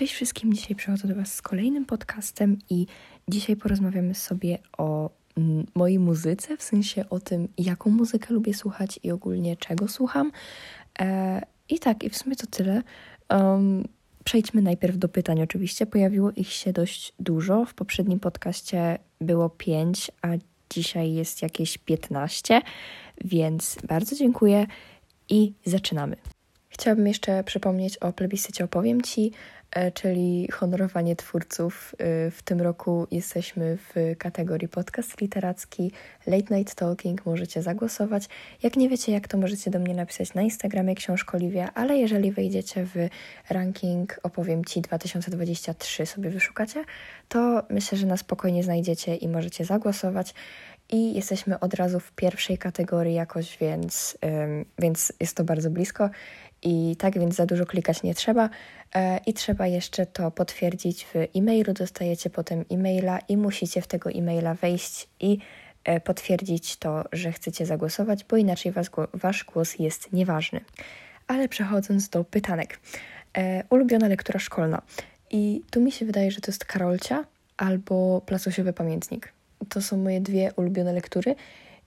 Cześć wszystkim, dzisiaj przychodzę do Was z kolejnym podcastem i dzisiaj porozmawiamy sobie o mm, mojej muzyce, w sensie o tym, jaką muzykę lubię słuchać i ogólnie czego słucham. E, I tak, i w sumie to tyle. Um, przejdźmy najpierw do pytań, oczywiście. Pojawiło ich się dość dużo. W poprzednim podcaście było 5, a dzisiaj jest jakieś 15, więc bardzo dziękuję i zaczynamy. Chciałabym jeszcze przypomnieć o plebiscycie Opowiem Ci, czyli honorowanie twórców. E, w tym roku jesteśmy w kategorii podcast literacki, late night talking, możecie zagłosować. Jak nie wiecie jak, to możecie do mnie napisać na Instagramie Książkoliwia, ale jeżeli wejdziecie w ranking Opowiem Ci 2023 sobie wyszukacie, to myślę, że na spokojnie znajdziecie i możecie zagłosować i jesteśmy od razu w pierwszej kategorii jakoś, więc, więc jest to bardzo blisko. I tak więc za dużo klikać nie trzeba. E, I trzeba jeszcze to potwierdzić w e-mailu. Dostajecie potem e-maila i musicie w tego e-maila wejść i e, potwierdzić to, że chcecie zagłosować, bo inaczej was, wasz głos jest nieważny. Ale przechodząc do pytanek. E, ulubiona lektura szkolna. I tu mi się wydaje, że to jest Karolcia albo Placusiowy Pamiętnik. To są moje dwie ulubione lektury.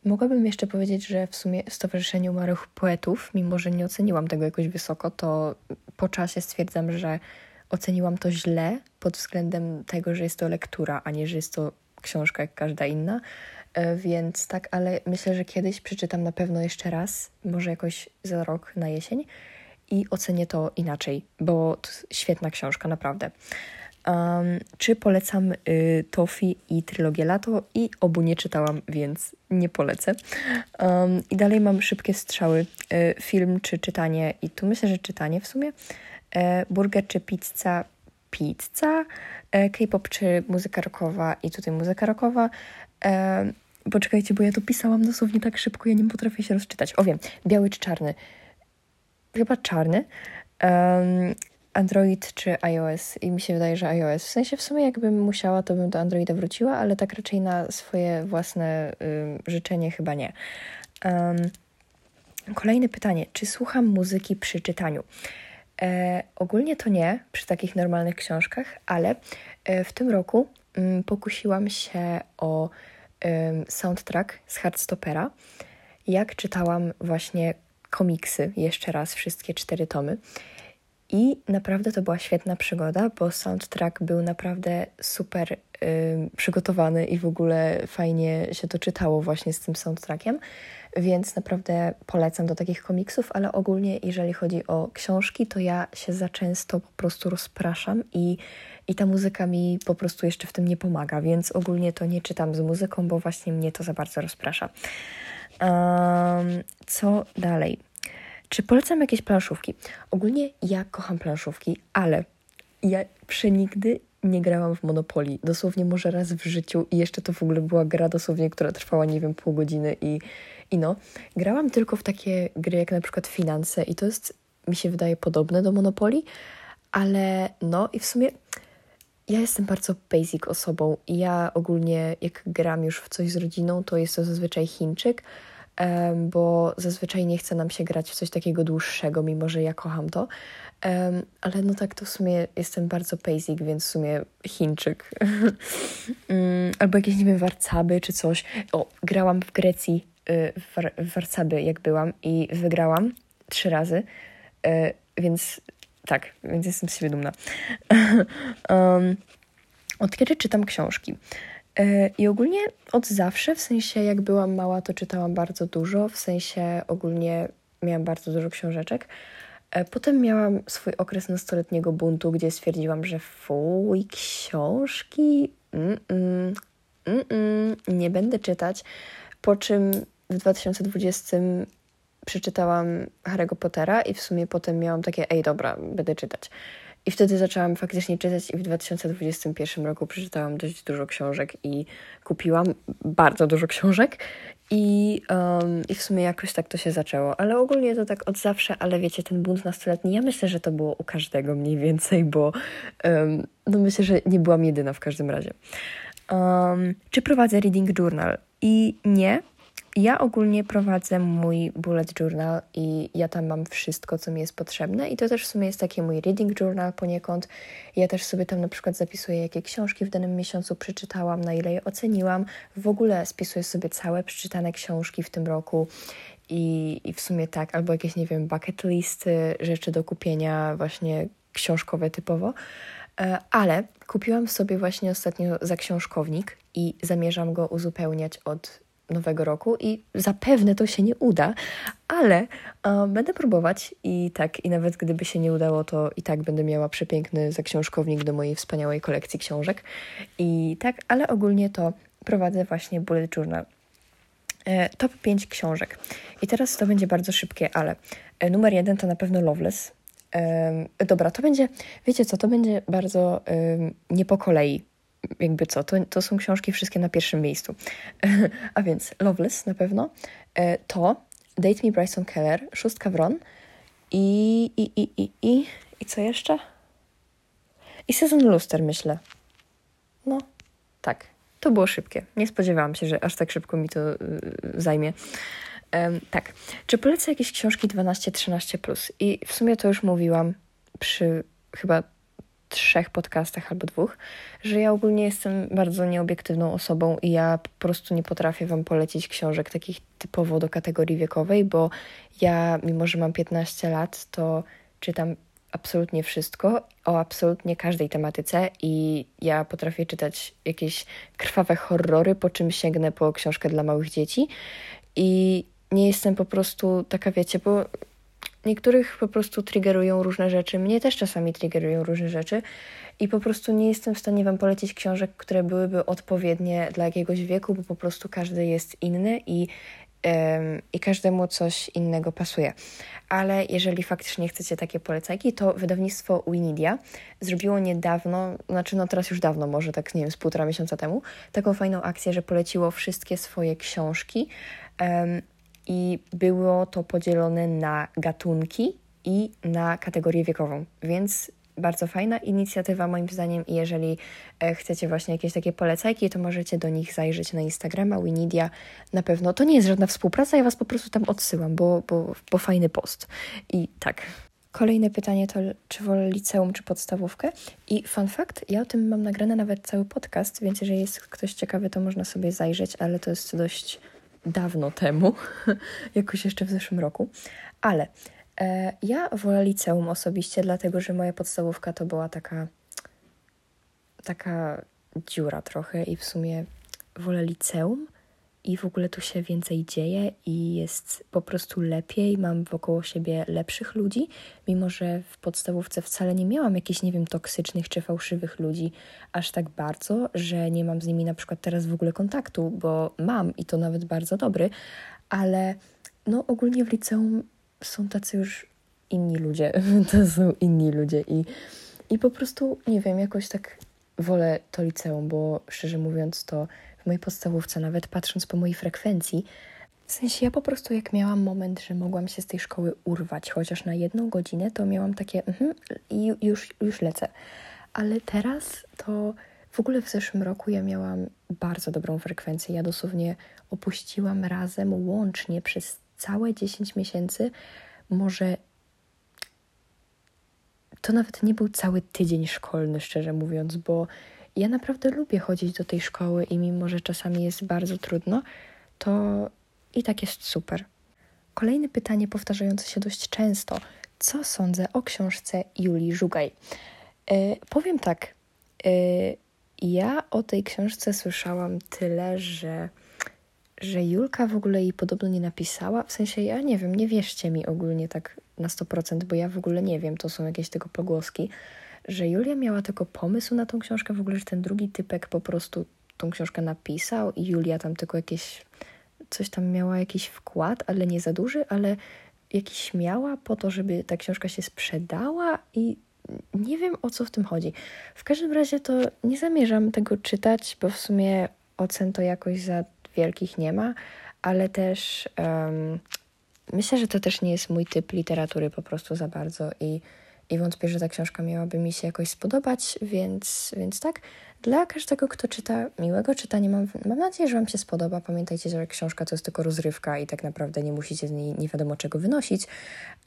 Mogłabym jeszcze powiedzieć, że w sumie Stowarzyszeniu Umarłych Poetów, mimo że nie oceniłam tego jakoś wysoko, to po czasie stwierdzam, że oceniłam to źle pod względem tego, że jest to lektura, a nie, że jest to książka jak każda inna. E, więc tak, ale myślę, że kiedyś przeczytam na pewno jeszcze raz, może jakoś za rok na jesień i ocenię to inaczej, bo to świetna książka, naprawdę. Um, czy polecam y, Tofi i trylogię Lato i obu nie czytałam, więc nie polecę. Um, I dalej mam szybkie strzały, y, film czy czytanie i tu myślę, że czytanie w sumie. E, burger czy pizza? Pizza. E, K-pop czy muzyka rockowa i tutaj muzyka rockowa. E, poczekajcie, bo ja to pisałam dosłownie tak szybko, ja nie potrafię się rozczytać. O wiem, biały czy czarny? Chyba czarny. Um, Android czy iOS i mi się wydaje, że iOS. W sensie w sumie jakbym musiała, to bym do Androida wróciła, ale tak raczej na swoje własne y, życzenie chyba nie. Um, kolejne pytanie. Czy słucham muzyki przy czytaniu? E, ogólnie to nie, przy takich normalnych książkach, ale e, w tym roku mm, pokusiłam się o soundtrack z Hardstopera, jak czytałam właśnie komiksy, jeszcze raz wszystkie cztery tomy. I naprawdę to była świetna przygoda, bo soundtrack był naprawdę super y, przygotowany i w ogóle fajnie się to czytało właśnie z tym soundtrackiem. Więc naprawdę polecam do takich komiksów, ale ogólnie jeżeli chodzi o książki, to ja się za często po prostu rozpraszam i, i ta muzyka mi po prostu jeszcze w tym nie pomaga, więc ogólnie to nie czytam z muzyką, bo właśnie mnie to za bardzo rozprasza. Um, co dalej? Czy polecam jakieś planszówki? Ogólnie ja kocham planszówki, ale ja przenigdy nie grałam w Monopoly. Dosłownie może raz w życiu i jeszcze to w ogóle była gra dosłownie, która trwała, nie wiem, pół godziny i, i no. Grałam tylko w takie gry jak na przykład Finanse i to jest, mi się wydaje, podobne do Monopoly, ale no i w sumie ja jestem bardzo basic osobą i ja ogólnie jak gram już w coś z rodziną, to jest to zazwyczaj Chińczyk, bo zazwyczaj nie chce nam się grać w coś takiego dłuższego, mimo że ja kocham to. ale no tak, to w sumie jestem bardzo basic, więc w sumie Chińczyk. Mm, albo jakieś, nie wiem, warcaby czy coś. O, grałam w Grecji y, w, war w warcaby, jak byłam i wygrałam trzy razy, y, więc tak, więc jestem z siebie dumna. um, od kiedy czytam książki? E, I ogólnie od zawsze, w sensie jak byłam mała, to czytałam bardzo dużo, w sensie ogólnie miałam bardzo dużo książeczek. E, potem miałam swój okres nastoletniego buntu, gdzie stwierdziłam, że fuj, książki, mm -mm, mm nie będę czytać. Po czym w 2020 przeczytałam Harry'ego Pottera i w sumie potem miałam takie, ej dobra, będę czytać. I wtedy zaczęłam faktycznie czytać i w 2021 roku przeczytałam dość dużo książek i kupiłam bardzo dużo książek i, um, i w sumie jakoś tak to się zaczęło. Ale ogólnie to tak od zawsze, ale wiecie, ten bunt nastoletni, ja myślę, że to było u każdego mniej więcej, bo um, no myślę, że nie byłam jedyna w każdym razie. Um, czy prowadzę reading journal? I nie, ja ogólnie prowadzę mój bullet journal i ja tam mam wszystko, co mi jest potrzebne i to też w sumie jest taki mój reading journal poniekąd. Ja też sobie tam na przykład zapisuję, jakie książki w danym miesiącu przeczytałam, na ile je oceniłam. W ogóle spisuję sobie całe przeczytane książki w tym roku i, i w sumie tak, albo jakieś, nie wiem, bucket listy, rzeczy do kupienia właśnie książkowe typowo. E, ale kupiłam sobie właśnie ostatnio za książkownik i zamierzam go uzupełniać od nowego roku i zapewne to się nie uda, ale uh, będę próbować i tak, i nawet gdyby się nie udało, to i tak będę miała przepiękny zaksiążkownik do mojej wspaniałej kolekcji książek. I tak, ale ogólnie to prowadzę właśnie bullet journal. E, top 5 książek. I teraz to będzie bardzo szybkie, ale e, numer jeden to na pewno Loveless. E, dobra, to będzie, wiecie co, to będzie bardzo nie po kolei jakby co, to, to są książki wszystkie na pierwszym miejscu. A więc Loveless na pewno, e, to Date Me Bryson Keller, Szóstka Wron i, i, i, i, i, i co jeszcze? I Sezon Luster, myślę. No, tak. To było szybkie. Nie spodziewałam się, że aż tak szybko mi to yy, zajmie. Tak. Czy polecę jakieś książki 12-13+. Plus? I w sumie to już mówiłam przy chyba trzech podcastach albo dwóch, że ja ogólnie jestem bardzo nieobiektywną osobą i ja po prostu nie potrafię Wam polecić książek takich typowo do kategorii wiekowej, bo ja, mimo że mam 15 lat, to czytam absolutnie wszystko o absolutnie każdej tematyce i ja potrafię czytać jakieś krwawe horrory, po czym sięgnę po książkę dla małych dzieci. I nie jestem po prostu taka, wiecie, bo Niektórych po prostu triggerują różne rzeczy, mnie też czasami triggerują różne rzeczy. I po prostu nie jestem w stanie Wam polecić książek, które byłyby odpowiednie dla jakiegoś wieku, bo po prostu każdy jest inny i, i każdemu coś innego pasuje. Ale jeżeli faktycznie chcecie takie polecajki, to wydawnictwo Winidia zrobiło niedawno, znaczy no teraz już dawno, może tak nie wiem, z półtora miesiąca temu, taką fajną akcję, że poleciło wszystkie swoje książki i było to podzielone na gatunki i na kategorię wiekową, więc bardzo fajna inicjatywa moim zdaniem i jeżeli e, chcecie właśnie jakieś takie polecajki, to możecie do nich zajrzeć na Instagrama Winidia. Na pewno to nie jest żadna współpraca, ja Was po prostu tam odsyłam, bo, bo, bo fajny post. I tak. Kolejne pytanie to, czy wolę liceum, czy podstawówkę? I fun fact, ja o tym mam nagrane nawet cały podcast, więc jeżeli jest ktoś ciekawy, to można sobie zajrzeć, ale to jest dość dawno temu, jakoś jeszcze w zeszłym roku, ale e, ja wolę liceum osobiście, dlatego że moja podstawówka to była taka taka dziura trochę i w sumie wolę liceum, i w ogóle tu się więcej dzieje i jest po prostu lepiej. Mam wokoło siebie lepszych ludzi, mimo że w podstawówce wcale nie miałam jakichś, nie wiem, toksycznych czy fałszywych ludzi aż tak bardzo, że nie mam z nimi na przykład teraz w ogóle kontaktu, bo mam i to nawet bardzo dobry, ale no ogólnie w liceum są tacy już inni ludzie. to są inni ludzie i, i po prostu, nie wiem, jakoś tak wolę to liceum, bo szczerze mówiąc to mojej podstawówce, nawet patrząc po mojej frekwencji, w sensie ja po prostu jak miałam moment, że mogłam się z tej szkoły urwać, chociaż na jedną godzinę, to miałam takie mhm, już, już lecę. Ale teraz to w ogóle w zeszłym roku ja miałam bardzo dobrą frekwencję. Ja dosłownie opuściłam razem łącznie przez całe 10 miesięcy, może to nawet nie był cały tydzień szkolny, szczerze mówiąc, bo ja naprawdę lubię chodzić do tej szkoły i mimo, że czasami jest bardzo trudno, to i tak jest super. Kolejne pytanie powtarzające się dość często. Co sądzę o książce Julii Żugaj? Yy, powiem tak. Yy, ja o tej książce słyszałam tyle, że, że Julka w ogóle jej podobno nie napisała. W sensie, ja nie wiem, nie wierzcie mi ogólnie tak na 100%, bo ja w ogóle nie wiem, to są jakieś tylko pogłoski że Julia miała tylko pomysł na tą książkę, w ogóle, że ten drugi typek po prostu tą książkę napisał i Julia tam tylko jakieś, coś tam miała jakiś wkład, ale nie za duży, ale jakiś miała po to, żeby ta książka się sprzedała i nie wiem o co w tym chodzi. W każdym razie to nie zamierzam tego czytać, bo w sumie ocen to jakoś za wielkich nie ma, ale też um, myślę, że to też nie jest mój typ literatury po prostu za bardzo i i wątpię, że ta książka miałaby mi się jakoś spodobać, więc, więc tak. Dla każdego, kto czyta, miłego czytania. Mam, mam nadzieję, że Wam się spodoba. Pamiętajcie, że książka to jest tylko rozrywka i tak naprawdę nie musicie z niej nie wiadomo czego wynosić.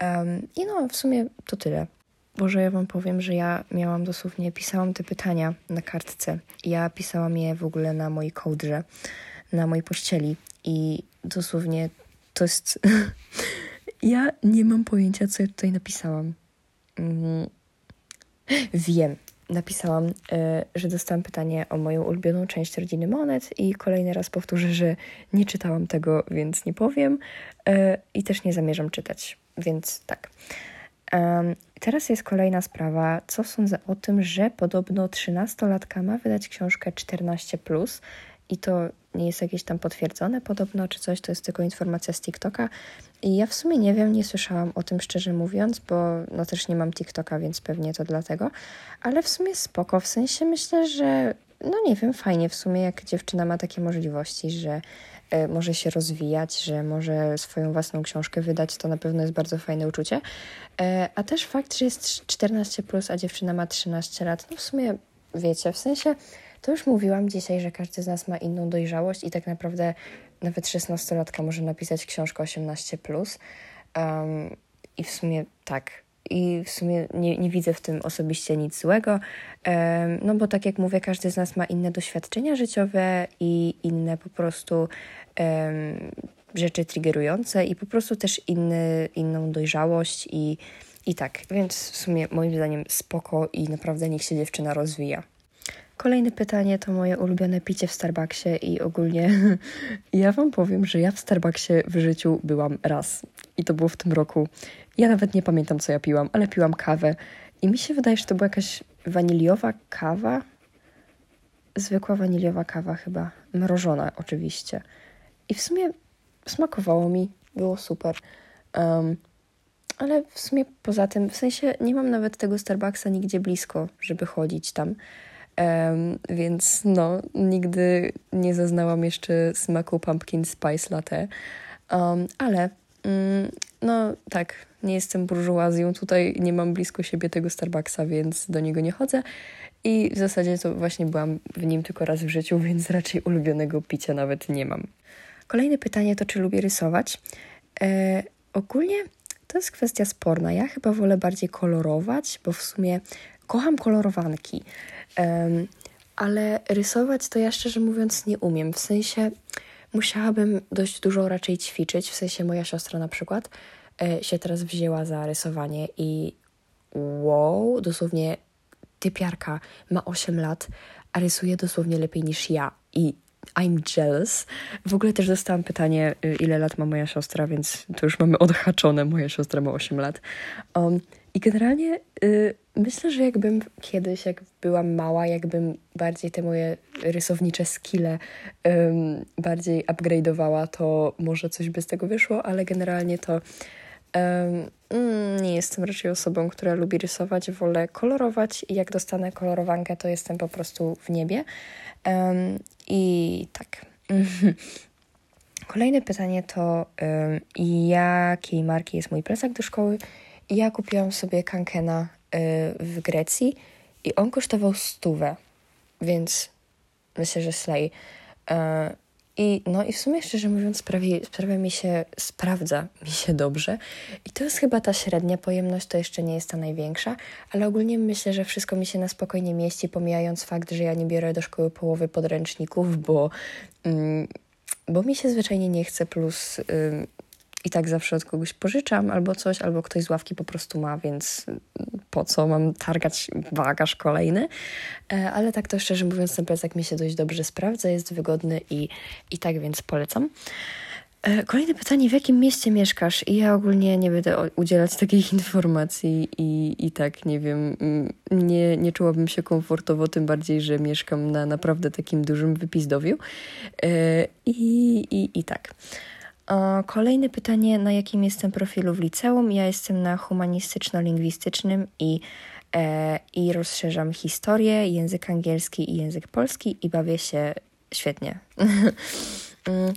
Um, I no, w sumie to tyle. Boże, ja Wam powiem, że ja miałam dosłownie, pisałam te pytania na kartce. Ja pisałam je w ogóle na mojej kołdrze, na mojej pościeli i dosłownie to jest... ja nie mam pojęcia, co ja tutaj napisałam. Mm. Wiem, napisałam, e, że dostałam pytanie o moją ulubioną część rodziny Monet i kolejny raz powtórzę, że nie czytałam tego, więc nie powiem e, i też nie zamierzam czytać, więc tak. Teraz jest kolejna sprawa. Co sądzę o tym, że podobno 13-latka ma wydać książkę 14 i to nie jest jakieś tam potwierdzone podobno, czy coś, to jest tylko informacja z TikToka. I ja w sumie nie wiem, nie słyszałam o tym szczerze mówiąc, bo no też nie mam TikToka, więc pewnie to dlatego, ale w sumie spoko, w sensie myślę, że no nie wiem, fajnie w sumie, jak dziewczyna ma takie możliwości, że y, może się rozwijać, że może swoją własną książkę wydać, to na pewno jest bardzo fajne uczucie. Y, a też fakt, że jest 14, plus, a dziewczyna ma 13 lat, no w sumie wiecie, w sensie to już mówiłam dzisiaj, że każdy z nas ma inną dojrzałość i tak naprawdę nawet 16-latka może napisać książkę 18. Um, I w sumie tak. I w sumie nie, nie widzę w tym osobiście nic złego, um, no bo tak jak mówię, każdy z nas ma inne doświadczenia życiowe i inne po prostu um, rzeczy triggerujące i po prostu też inny, inną dojrzałość i, i tak. Więc w sumie moim zdaniem spoko i naprawdę niech się dziewczyna rozwija. Kolejne pytanie to moje ulubione picie w Starbucksie i ogólnie ja Wam powiem, że ja w Starbucksie w życiu byłam raz i to było w tym roku. Ja nawet nie pamiętam, co ja piłam, ale piłam kawę i mi się wydaje, że to była jakaś waniliowa kawa. Zwykła waniliowa kawa chyba, mrożona oczywiście. I w sumie smakowało mi, było super. Um, ale w sumie poza tym, w sensie nie mam nawet tego Starbucksa nigdzie blisko, żeby chodzić tam. Um, więc no, nigdy nie zaznałam jeszcze smaku pumpkin spice latte. Um, ale um, no tak, nie jestem burżuazją, tutaj nie mam blisko siebie tego Starbucksa, więc do niego nie chodzę. I w zasadzie to właśnie byłam w nim tylko raz w życiu, więc raczej ulubionego picia nawet nie mam. Kolejne pytanie to, czy lubię rysować. E, ogólnie to jest kwestia sporna. Ja chyba wolę bardziej kolorować, bo w sumie kocham kolorowanki. Ale rysować to ja szczerze mówiąc nie umiem. W sensie musiałabym dość dużo raczej ćwiczyć. W sensie moja siostra na przykład e, się teraz wzięła za rysowanie i wow, dosłownie typiarka ma 8 lat, a rysuje dosłownie lepiej niż ja. I I'm jealous. W ogóle też dostałam pytanie, y, ile lat ma moja siostra, więc to już mamy odhaczone. Moja siostra ma 8 lat. Um, I generalnie y, myślę, że jakbym kiedyś, jak byłam mała, jakbym bardziej te moje rysownicze skille um, bardziej upgrade'owała, to może coś by z tego wyszło, ale generalnie to um, nie jestem raczej osobą, która lubi rysować. Wolę kolorować i jak dostanę kolorowankę, to jestem po prostu w niebie. I tak. Kolejne pytanie to, jakiej marki jest mój plecak do szkoły? Ja kupiłam sobie Kankena y, w Grecji i on kosztował stówę, więc myślę, że slay. Y, i, no i w sumie szczerze mówiąc sprawi, sprawia mi się, sprawdza mi się dobrze i to jest chyba ta średnia pojemność, to jeszcze nie jest ta największa, ale ogólnie myślę, że wszystko mi się na spokojnie mieści, pomijając fakt, że ja nie biorę do szkoły połowy podręczników, bo, mm, bo mi się zwyczajnie nie chce, plus i tak zawsze od kogoś pożyczam albo coś, albo ktoś z ławki po prostu ma, więc po co mam targać bagaż kolejny. E, ale tak to szczerze mówiąc, ten plecak mi się dość dobrze sprawdza, jest wygodny i, i tak więc polecam. E, kolejne pytanie, w jakim mieście mieszkasz? I ja ogólnie nie będę udzielać takich informacji i, i tak, nie wiem, mm, nie, nie czułabym się komfortowo, tym bardziej, że mieszkam na naprawdę takim dużym wypizdowiu. E, I, i, i tak. Kolejne pytanie, na jakim jestem profilu w liceum? Ja jestem na humanistyczno-lingwistycznym i, e, i rozszerzam historię, język angielski i język polski i bawię się świetnie. Mm,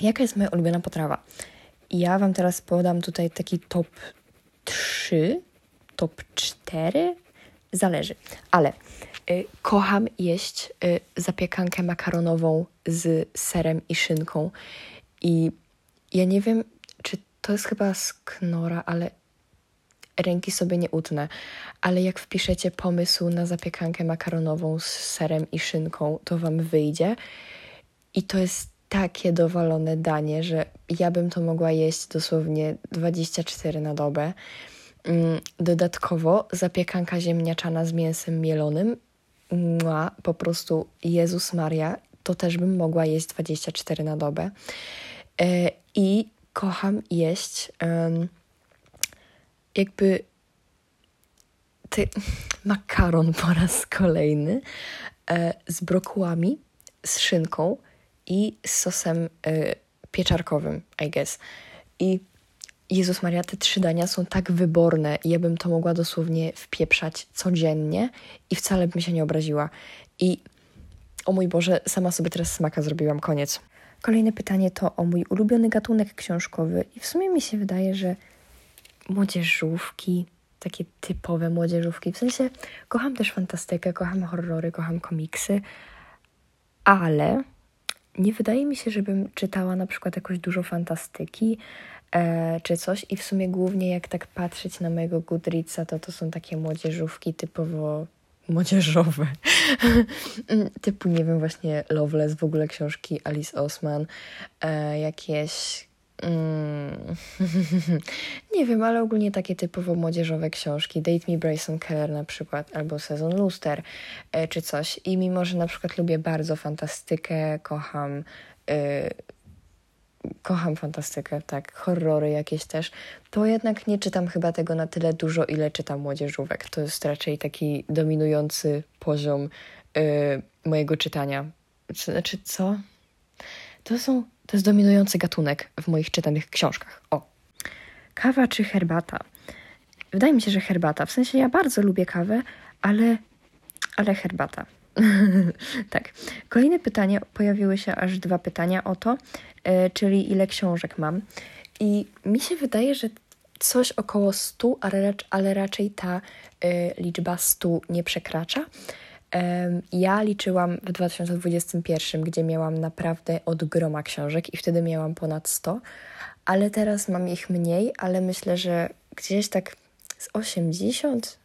jaka jest moja ulubiona potrawa? Ja Wam teraz podam tutaj taki top 3, top 4, zależy, ale y, kocham jeść y, zapiekankę makaronową z serem i szynką. I ja nie wiem, czy to jest chyba z Knora, ale ręki sobie nie utnę. Ale jak wpiszecie pomysł na zapiekankę makaronową z serem i szynką, to wam wyjdzie. I to jest takie dowalone danie, że ja bym to mogła jeść dosłownie 24 na dobę. Mm, dodatkowo zapiekanka ziemniaczana z mięsem mielonym. Mua, po prostu Jezus Maria, to też bym mogła jeść 24 na dobę. I kocham jeść jakby ty, makaron po raz kolejny e, z brokułami, z szynką i z sosem e, pieczarkowym, I guess. I Jezus Maria, te trzy dania są tak wyborne i ja bym to mogła dosłownie wpieprzać codziennie i wcale bym się nie obraziła. I o mój Boże, sama sobie teraz smaka zrobiłam, koniec. Kolejne pytanie to o mój ulubiony gatunek książkowy i w sumie mi się wydaje, że młodzieżówki, takie typowe młodzieżówki. W sensie kocham też fantastykę, kocham horrory, kocham komiksy, ale nie wydaje mi się, żebym czytała na przykład jakoś dużo fantastyki e, czy coś i w sumie głównie jak tak patrzeć na mojego Goodreadsa, to to są takie młodzieżówki typowo młodzieżowe. Typu, nie wiem, właśnie Loveless, w ogóle książki Alice Osman, e, jakieś Mm. nie wiem, ale ogólnie takie typowo młodzieżowe książki. Date Me Bryson Keller na przykład, albo Sezon Luster, e, czy coś. I mimo, że na przykład lubię bardzo fantastykę, kocham... E, kocham fantastykę, tak, horrory jakieś też, to jednak nie czytam chyba tego na tyle dużo, ile czytam młodzieżówek. To jest raczej taki dominujący poziom e, mojego czytania. Znaczy, co? To są to jest dominujący gatunek w moich czytanych książkach. O. Kawa czy herbata? Wydaje mi się, że herbata. W sensie ja bardzo lubię kawę, ale, ale herbata. Tak. Kolejne pytanie, pojawiły się aż dwa pytania o to, e, czyli ile książek mam. I mi się wydaje, że coś około 100, ale, ale raczej ta e, liczba 100 nie przekracza. Ja liczyłam w 2021, gdzie miałam naprawdę od groma książek i wtedy miałam ponad 100, ale teraz mam ich mniej, ale myślę, że gdzieś tak z 80.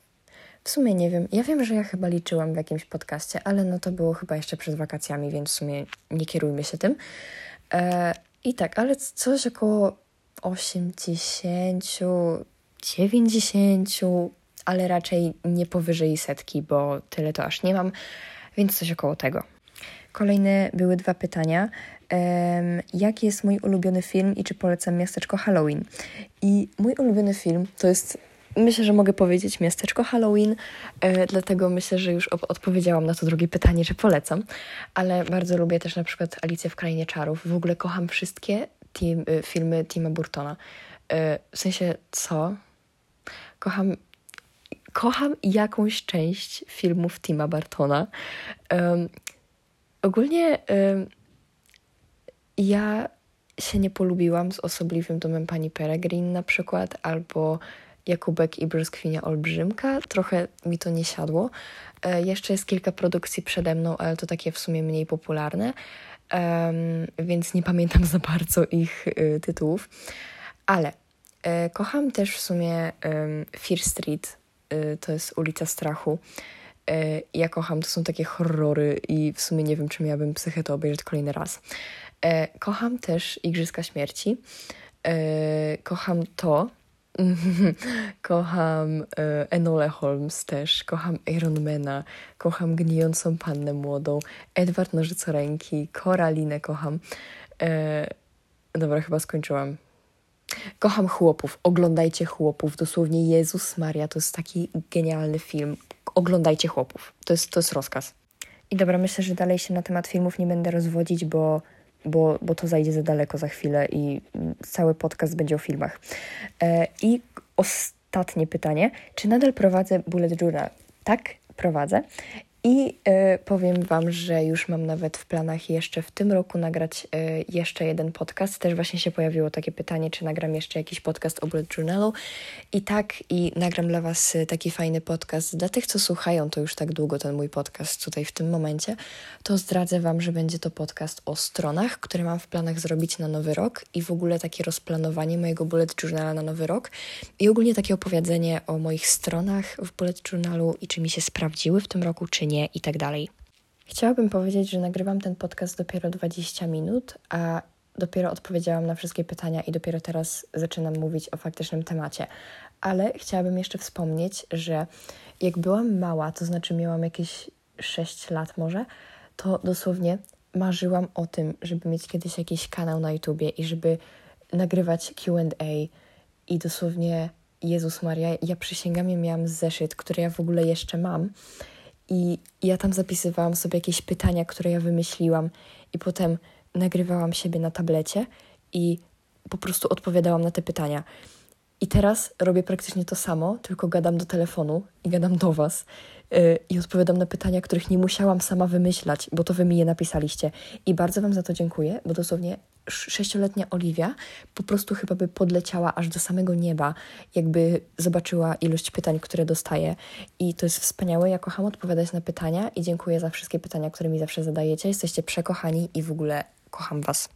W sumie nie wiem. Ja wiem, że ja chyba liczyłam w jakimś podcaście, ale no to było chyba jeszcze przed wakacjami, więc w sumie nie kierujmy się tym. E, I tak, ale coś około 80, 90, ale raczej nie powyżej setki, bo tyle to aż nie mam, więc coś około tego. Kolejne były dwa pytania. Um, jaki jest mój ulubiony film i czy polecam miasteczko Halloween? I mój ulubiony film to jest, myślę, że mogę powiedzieć miasteczko Halloween, e, dlatego myślę, że już odpowiedziałam na to drugie pytanie, że polecam, ale bardzo lubię też na przykład Alicję w Krainie Czarów. W ogóle kocham wszystkie team, y, filmy Tima Burtona. E, w sensie, co? Kocham kocham jakąś część filmów Tima Bartona. Um, ogólnie um, ja się nie polubiłam z osobliwym domem pani Peregrine na przykład, albo Jakubek i Brzoskwinia Olbrzymka. Trochę mi to nie siadło. E, jeszcze jest kilka produkcji przede mną, ale to takie w sumie mniej popularne, więc nie pamiętam za bardzo ich y, tytułów. Ale y, kocham też w sumie Fear Street Y, to jest Ulica Strachu. Ja kocham, to są takie horrory i w sumie nie wiem, czy miałabym psychę to obejrzeć kolejny raz. Kocham też Igrzyska Śmierci. Kocham to. kocham Enole Holmes też. Kocham Ironmana. Kocham Gnijącą Pannę Młodą. Edward Nożycoręki. Koralinę kocham. Dobra, chyba skończyłam. Kocham chłopów, oglądajcie chłopów. Dosłownie Jezus Maria, to jest taki genialny film. Oglądajcie chłopów. To jest, to jest rozkaz. I dobra, myślę, że dalej się na temat filmów nie będę rozwodzić, bo, bo, bo to zajdzie za daleko za chwilę i cały podcast będzie o filmach. E, I ostatnie pytanie. Czy nadal prowadzę Bullet Journal? Tak, prowadzę. I y, powiem Wam, że już mam nawet w planach jeszcze w tym roku nagrać y, jeszcze jeden podcast. Też właśnie się pojawiło takie pytanie, czy nagram jeszcze jakiś podcast o Bullet Journalu. I tak, i nagram dla Was taki fajny podcast. Dla tych, co słuchają to już tak długo ten mój podcast tutaj w tym momencie, to zdradzę Wam, że będzie to podcast o stronach, które mam w planach zrobić na nowy rok i w ogóle takie rozplanowanie mojego Bullet Journala na nowy rok i ogólnie takie opowiedzenie o moich stronach w Bullet Journalu i czy mi się sprawdziły w tym roku, czy nie i tak dalej. Chciałabym powiedzieć, że nagrywam ten podcast dopiero 20 minut, a dopiero odpowiedziałam na wszystkie pytania i dopiero teraz zaczynam mówić o faktycznym temacie. Ale chciałabym jeszcze wspomnieć, że jak byłam mała, to znaczy miałam jakieś 6 lat może, to dosłownie marzyłam o tym, żeby mieć kiedyś jakiś kanał na YouTubie i żeby nagrywać QA i dosłownie Jezus Maria, ja przysięgam, ja miałam zeszyt, który ja w ogóle jeszcze mam i ja tam zapisywałam sobie jakieś pytania, które ja wymyśliłam i potem nagrywałam siebie na tablecie i po prostu odpowiadałam na te pytania. I teraz robię praktycznie to samo, tylko gadam do telefonu i gadam do Was yy, i odpowiadam na pytania, których nie musiałam sama wymyślać, bo to Wy mi je napisaliście. I bardzo Wam za to dziękuję, bo dosłownie sześcioletnia Oliwia po prostu chyba by podleciała aż do samego nieba, jakby zobaczyła ilość pytań, które dostaje. I to jest wspaniałe. Ja kocham odpowiadać na pytania i dziękuję za wszystkie pytania, które mi zawsze zadajecie. Jesteście przekochani i w ogóle kocham Was.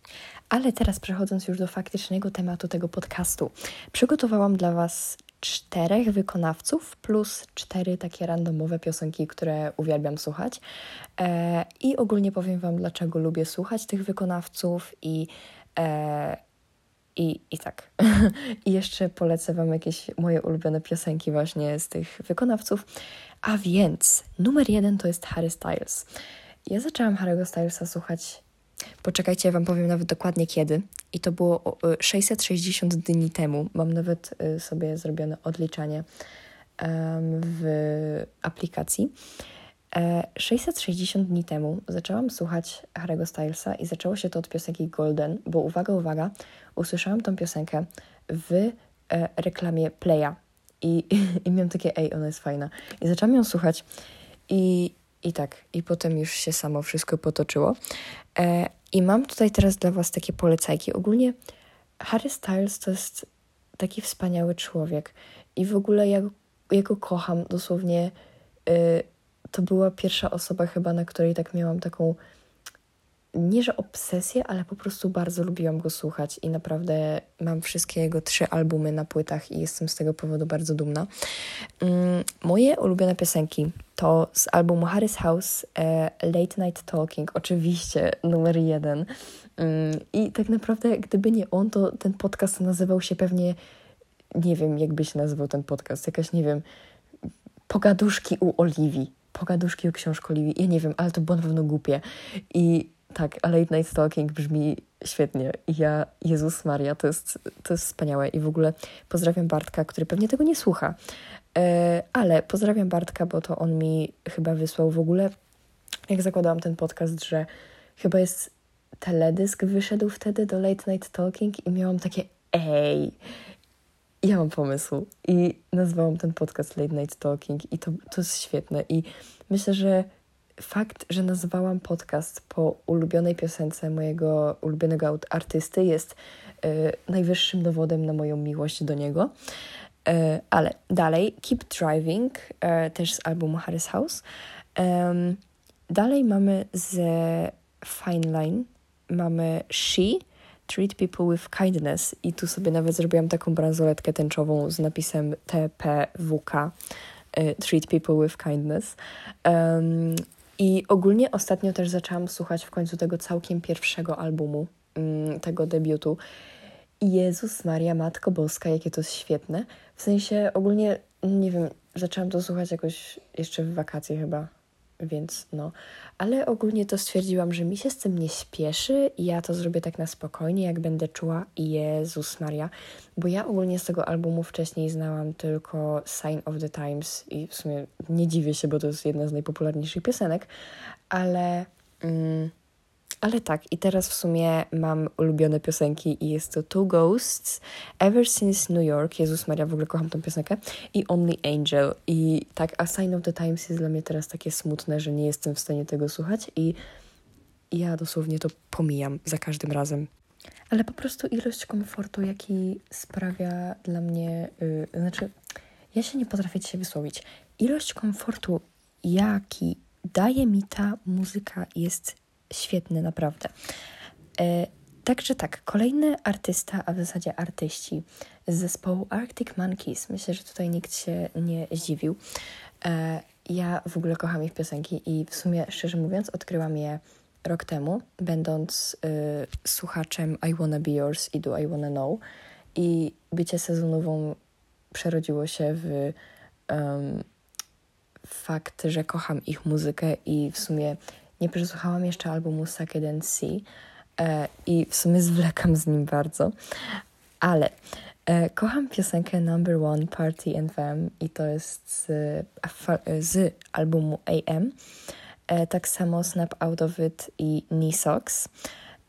Ale teraz przechodząc już do faktycznego tematu tego podcastu, przygotowałam dla Was czterech wykonawców plus cztery takie randomowe piosenki, które uwielbiam słuchać. E, I ogólnie powiem Wam, dlaczego lubię słuchać tych wykonawców i. E, i, I tak. I jeszcze polecę Wam jakieś moje ulubione piosenki właśnie z tych wykonawców. A więc numer jeden to jest Harry Styles. Ja zaczęłam Harry'ego Stylesa słuchać Poczekajcie, ja Wam powiem nawet dokładnie kiedy. I to było 660 dni temu. Mam nawet y, sobie zrobione odliczanie w aplikacji. 660 e, dni temu zaczęłam słuchać Harry'ego Stylesa i zaczęło się to od piosenki Golden, bo uwaga, uwaga, usłyszałam tą piosenkę w e, reklamie Playa i, i miałam takie, ej, ona jest fajna. I zaczęłam ją słuchać i i tak, i potem już się samo wszystko potoczyło. E, I mam tutaj teraz dla Was takie polecajki. Ogólnie Harry Styles to jest taki wspaniały człowiek i w ogóle ja, ja go kocham dosłownie. E, to była pierwsza osoba chyba, na której tak miałam taką nie że obsesję, ale po prostu bardzo lubiłam go słuchać i naprawdę mam wszystkie jego trzy albumy na płytach i jestem z tego powodu bardzo dumna. Mm, moje ulubione piosenki to z albumu Harry's House e, Late Night Talking, oczywiście numer jeden. Mm, I tak naprawdę, gdyby nie on, to ten podcast nazywał się pewnie, nie wiem, jakby się nazywał ten podcast, jakaś, nie wiem, pogaduszki u Oliwii. Pogaduszki o książku Oliwii. Ja nie wiem, ale to było na pewno głupie. I tak, a Late Night Stalking brzmi świetnie. Ja, Jezus Maria, to jest, to jest wspaniałe. I w ogóle pozdrawiam Bartka, który pewnie tego nie słucha. E, ale pozdrawiam Bartka, bo to on mi chyba wysłał w ogóle, jak zakładałam ten podcast, że chyba jest teledysk wyszedł wtedy do Late Night Talking i miałam takie ej, ja mam pomysł. I nazwałam ten podcast Late Night Talking i to, to jest świetne. I myślę, że fakt, że nazwałam podcast po ulubionej piosence mojego ulubionego artysty jest y, najwyższym dowodem na moją miłość do niego. Y, ale dalej, Keep Driving, y, też z albumu Harris House. dalej mamy z Fine Line, mamy She, Treat People with Kindness i tu sobie nawet zrobiłam taką bransoletkę tęczową z napisem TPWK. Treat People with Kindness. Um, i ogólnie ostatnio też zaczęłam słuchać w końcu tego całkiem pierwszego albumu, mm, tego debiutu. Jezus Maria, Matko Boska, jakie to jest świetne. W sensie ogólnie, nie wiem, zaczęłam to słuchać jakoś jeszcze w wakacje chyba, więc no. Ale ogólnie to stwierdziłam, że mi się z tym nie śpieszy i ja to zrobię tak na spokojnie, jak będę czuła. Jezus Maria. Bo ja ogólnie z tego albumu wcześniej znałam tylko Sign of the Times i w sumie nie dziwię się, bo to jest jedna z najpopularniejszych piosenek, ale... Mm, ale tak, i teraz w sumie mam ulubione piosenki i jest to Two Ghosts, Ever Since New York, Jezus Maria, w ogóle kocham tą piosenkę, i Only Angel. I tak, A Sign of the Times jest dla mnie teraz takie smutne, że nie jestem w stanie tego słuchać i ja dosłownie to pomijam za każdym razem. Ale po prostu ilość komfortu, jaki sprawia dla mnie, yy, znaczy, ja się nie potrafię dzisiaj wysłowić. Ilość komfortu, jaki daje mi ta muzyka, jest świetny, naprawdę. E, także tak, kolejny artysta, a w zasadzie artyści z zespołu Arctic Monkeys. Myślę, że tutaj nikt się nie zdziwił. E, ja w ogóle kocham ich piosenki i w sumie, szczerze mówiąc, odkryłam je rok temu, będąc y, słuchaczem I Wanna Be Yours i Do I Wanna Know. I bycie sezonową przerodziło się w um, fakt, że kocham ich muzykę i w sumie nie przesłuchałam jeszcze albumu and See e, i w sumie zwlekam z nim bardzo, ale e, kocham piosenkę Number One Party Anthem i to jest z, z albumu AM. E, tak samo Snap Out of It i Knee Socks.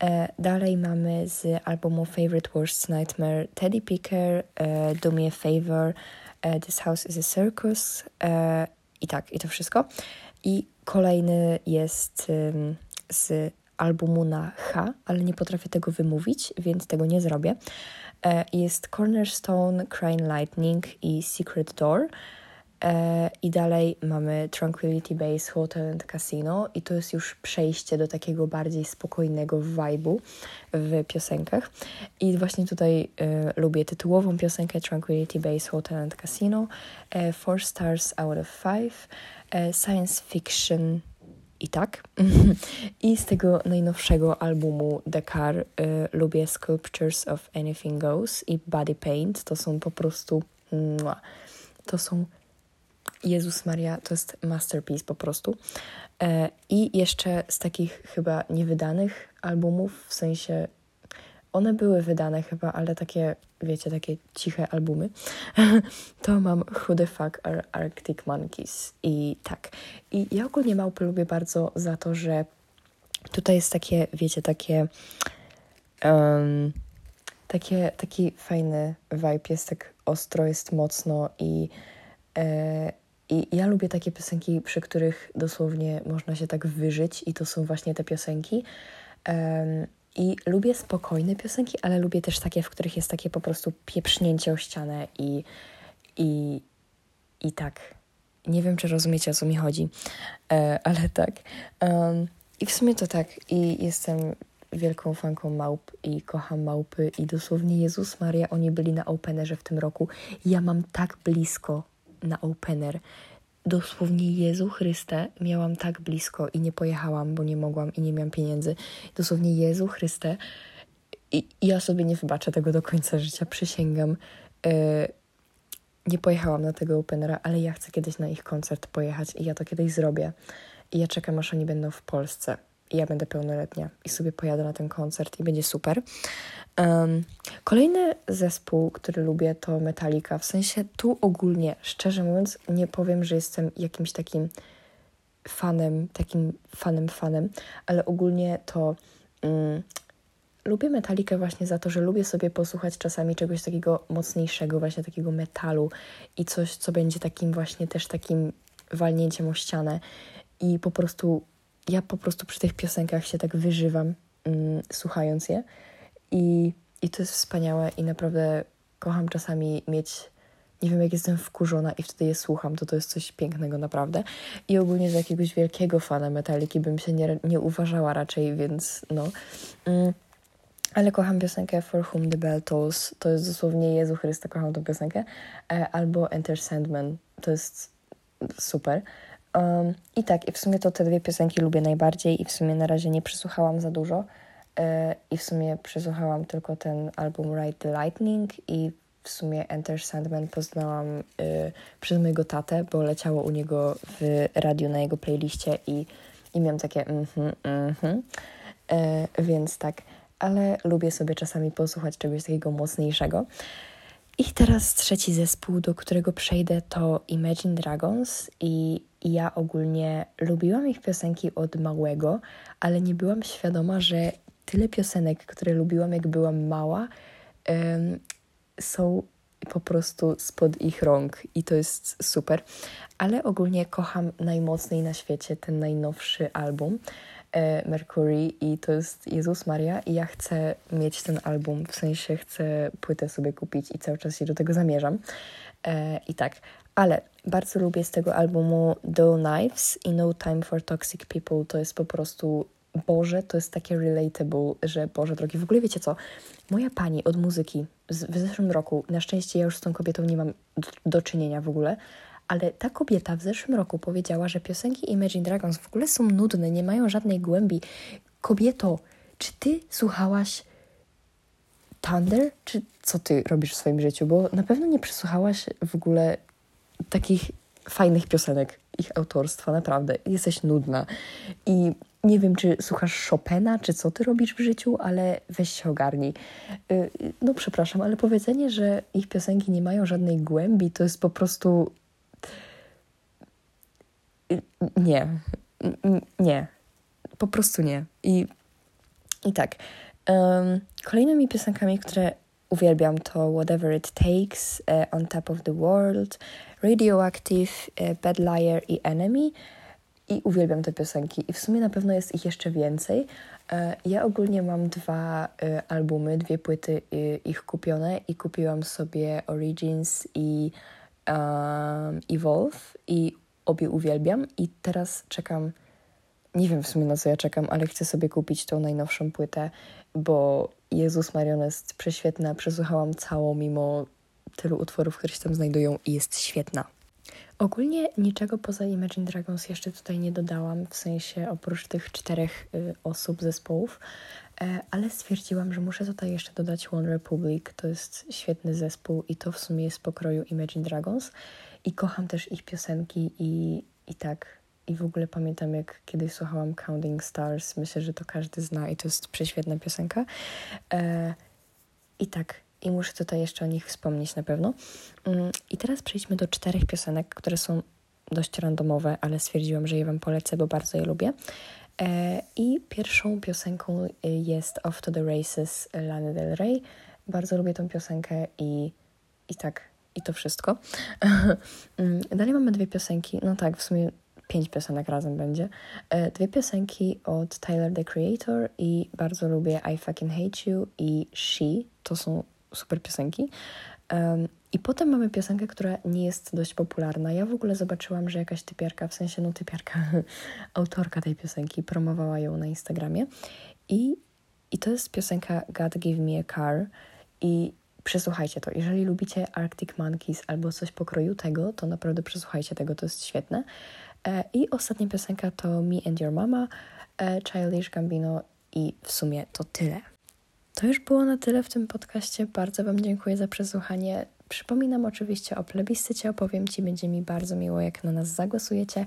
E, dalej mamy z albumu Favorite Worst Nightmare Teddy Picker, e, Do Me a Favor, e, This House is a Circus e, i tak, i to wszystko. I kolejny jest z albumu na H, ale nie potrafię tego wymówić, więc tego nie zrobię. E, jest Cornerstone, Crying Lightning i Secret Door. E, I dalej mamy Tranquility Base Hotel and Casino i to jest już przejście do takiego bardziej spokojnego vibe'u w piosenkach. I właśnie tutaj e, lubię tytułową piosenkę Tranquility Base Hotel and Casino, e, Four Stars Out of Five, e, Science Fiction i tak. I z tego najnowszego albumu The Car y, lubię Sculptures of Anything Goes i Body Paint. To są po prostu. To są Jezus Maria to jest masterpiece po prostu. E, I jeszcze z takich chyba niewydanych albumów, w sensie one były wydane chyba, ale takie, wiecie, takie ciche albumy, to mam Who the Fuck are Arctic Monkeys. I tak. I ja ogólnie małpy lubię bardzo za to, że tutaj jest takie, wiecie, takie um, takie, taki fajny vibe, jest tak ostro, jest mocno i i ja lubię takie piosenki, przy których dosłownie można się tak wyżyć, i to są właśnie te piosenki. I lubię spokojne piosenki, ale lubię też takie, w których jest takie po prostu pieprznięcie o ścianę i, i, i tak. Nie wiem, czy rozumiecie, o co mi chodzi, e, ale tak. I w sumie to tak. I jestem wielką fanką małp i kocham małpy i dosłownie Jezus Maria, oni byli na Openerze w tym roku. Ja mam tak blisko na opener. Dosłownie Jezu Chryste miałam tak blisko i nie pojechałam, bo nie mogłam i nie miałam pieniędzy. Dosłownie Jezu Chryste. I, ja sobie nie wybaczę tego do końca życia, przysięgam. Yy, nie pojechałam na tego openera, ale ja chcę kiedyś na ich koncert pojechać i ja to kiedyś zrobię. I ja czekam, aż oni będą w Polsce i ja będę pełnoletnia i sobie pojadę na ten koncert i będzie super. Um, kolejny zespół, który lubię, to Metallica. W sensie tu ogólnie, szczerze mówiąc, nie powiem, że jestem jakimś takim fanem, takim fanem, fanem, ale ogólnie to um, lubię Metalikę właśnie za to, że lubię sobie posłuchać czasami czegoś takiego mocniejszego, właśnie takiego metalu i coś, co będzie takim właśnie też takim walnięciem o ścianę i po prostu ja po prostu przy tych piosenkach się tak wyżywam, mm, słuchając je. I, I to jest wspaniałe i naprawdę kocham czasami mieć nie wiem, jak jestem wkurzona i wtedy je słucham, to to jest coś pięknego naprawdę. I ogólnie z jakiegoś wielkiego fana Metaliki bym się nie, nie uważała raczej, więc no. Mm. Ale kocham piosenkę For Whom the Bell Tolls. To jest dosłownie Jezu Chryste, kocham tą piosenkę. E, albo Enter Sandman. To jest super. Um, I tak, i w sumie to te dwie piosenki lubię najbardziej i w sumie na razie nie przesłuchałam za dużo. E, I w sumie przesłuchałam tylko ten album Ride the Lightning i w sumie Enter Sandman poznałam y, przez mojego tatę, bo leciało u niego w radiu na jego playliście i, i miałam takie mhm, mhm. E, więc tak, ale lubię sobie czasami posłuchać czegoś takiego mocniejszego. I teraz trzeci zespół, do którego przejdę, to Imagine Dragons i i ja ogólnie lubiłam ich piosenki od małego, ale nie byłam świadoma, że tyle piosenek, które lubiłam jak byłam mała, um, są po prostu spod ich rąk. I to jest super. Ale ogólnie kocham najmocniej na świecie ten najnowszy album e, Mercury. I to jest Jezus Maria. I ja chcę mieć ten album, w sensie chcę płytę sobie kupić i cały czas się do tego zamierzam. E, I tak, ale bardzo lubię z tego albumu Dull Knives i No Time for Toxic People. To jest po prostu Boże, to jest takie relatable, że Boże drogi, w ogóle wiecie co? Moja pani od muzyki z, w zeszłym roku, na szczęście ja już z tą kobietą nie mam do, do czynienia w ogóle, ale ta kobieta w zeszłym roku powiedziała, że piosenki Imagine Dragons w ogóle są nudne, nie mają żadnej głębi. Kobieto, czy ty słuchałaś Thunder, czy co ty robisz w swoim życiu? Bo na pewno nie przesłuchałaś w ogóle takich fajnych piosenek ich autorstwa, naprawdę. Jesteś nudna. I nie wiem, czy słuchasz Chopina, czy co ty robisz w życiu, ale weź się ogarnij. Y, no przepraszam, ale powiedzenie, że ich piosenki nie mają żadnej głębi, to jest po prostu... Y, nie. Nie. Po prostu nie. I, i tak. Um, kolejnymi piosenkami, które uwielbiam to Whatever It Takes, uh, On Top of the World, Radioactive, uh, Bad Liar i Enemy i uwielbiam te piosenki. I w sumie na pewno jest ich jeszcze więcej. E, ja ogólnie mam dwa e, albumy, dwie płyty e, ich kupione i kupiłam sobie Origins i um, Evolve i obie uwielbiam i teraz czekam, nie wiem w sumie na co ja czekam, ale chcę sobie kupić tą najnowszą płytę, bo Jezus Marion jest prześwietna, przesłuchałam całą mimo tylu utworów, które się tam znajdują i jest świetna. Ogólnie niczego poza Imagine Dragons jeszcze tutaj nie dodałam, w sensie oprócz tych czterech y, osób, zespołów, e, ale stwierdziłam, że muszę tutaj jeszcze dodać One Republic. To jest świetny zespół i to w sumie jest pokroju Imagine Dragons. I kocham też ich piosenki i, i tak. I w ogóle pamiętam, jak kiedyś słuchałam Counting Stars. Myślę, że to każdy zna i to jest prześwietna piosenka. E, I tak, i muszę tutaj jeszcze o nich wspomnieć na pewno. Mm, I teraz przejdźmy do czterech piosenek, które są dość randomowe, ale stwierdziłam, że je Wam polecę, bo bardzo je lubię. E, I pierwszą piosenką y, jest Off to the Races Lana Del Rey. Bardzo lubię tą piosenkę i, i tak, i to wszystko. Mm, dalej mamy dwie piosenki, no tak, w sumie pięć piosenek razem będzie. E, dwie piosenki od Tyler, the Creator i bardzo lubię I Fucking Hate You i She. To są super piosenki. I potem mamy piosenkę, która nie jest dość popularna. Ja w ogóle zobaczyłam, że jakaś typiarka, w sensie no typiarka, autorka tej piosenki, promowała ją na Instagramie. I, I to jest piosenka God Give Me a Car. I przesłuchajcie to. Jeżeli lubicie Arctic Monkeys albo coś pokroju tego, to naprawdę przesłuchajcie tego, to jest świetne. E, I ostatnia piosenka to Me and Your Mama, e, Childish Gambino i w sumie to tyle. To już było na tyle w tym podcaście. Bardzo Wam dziękuję za przesłuchanie. Przypominam oczywiście o plebiscycie, opowiem Ci, będzie mi bardzo miło, jak na nas zagłosujecie.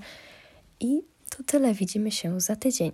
I to tyle, widzimy się za tydzień.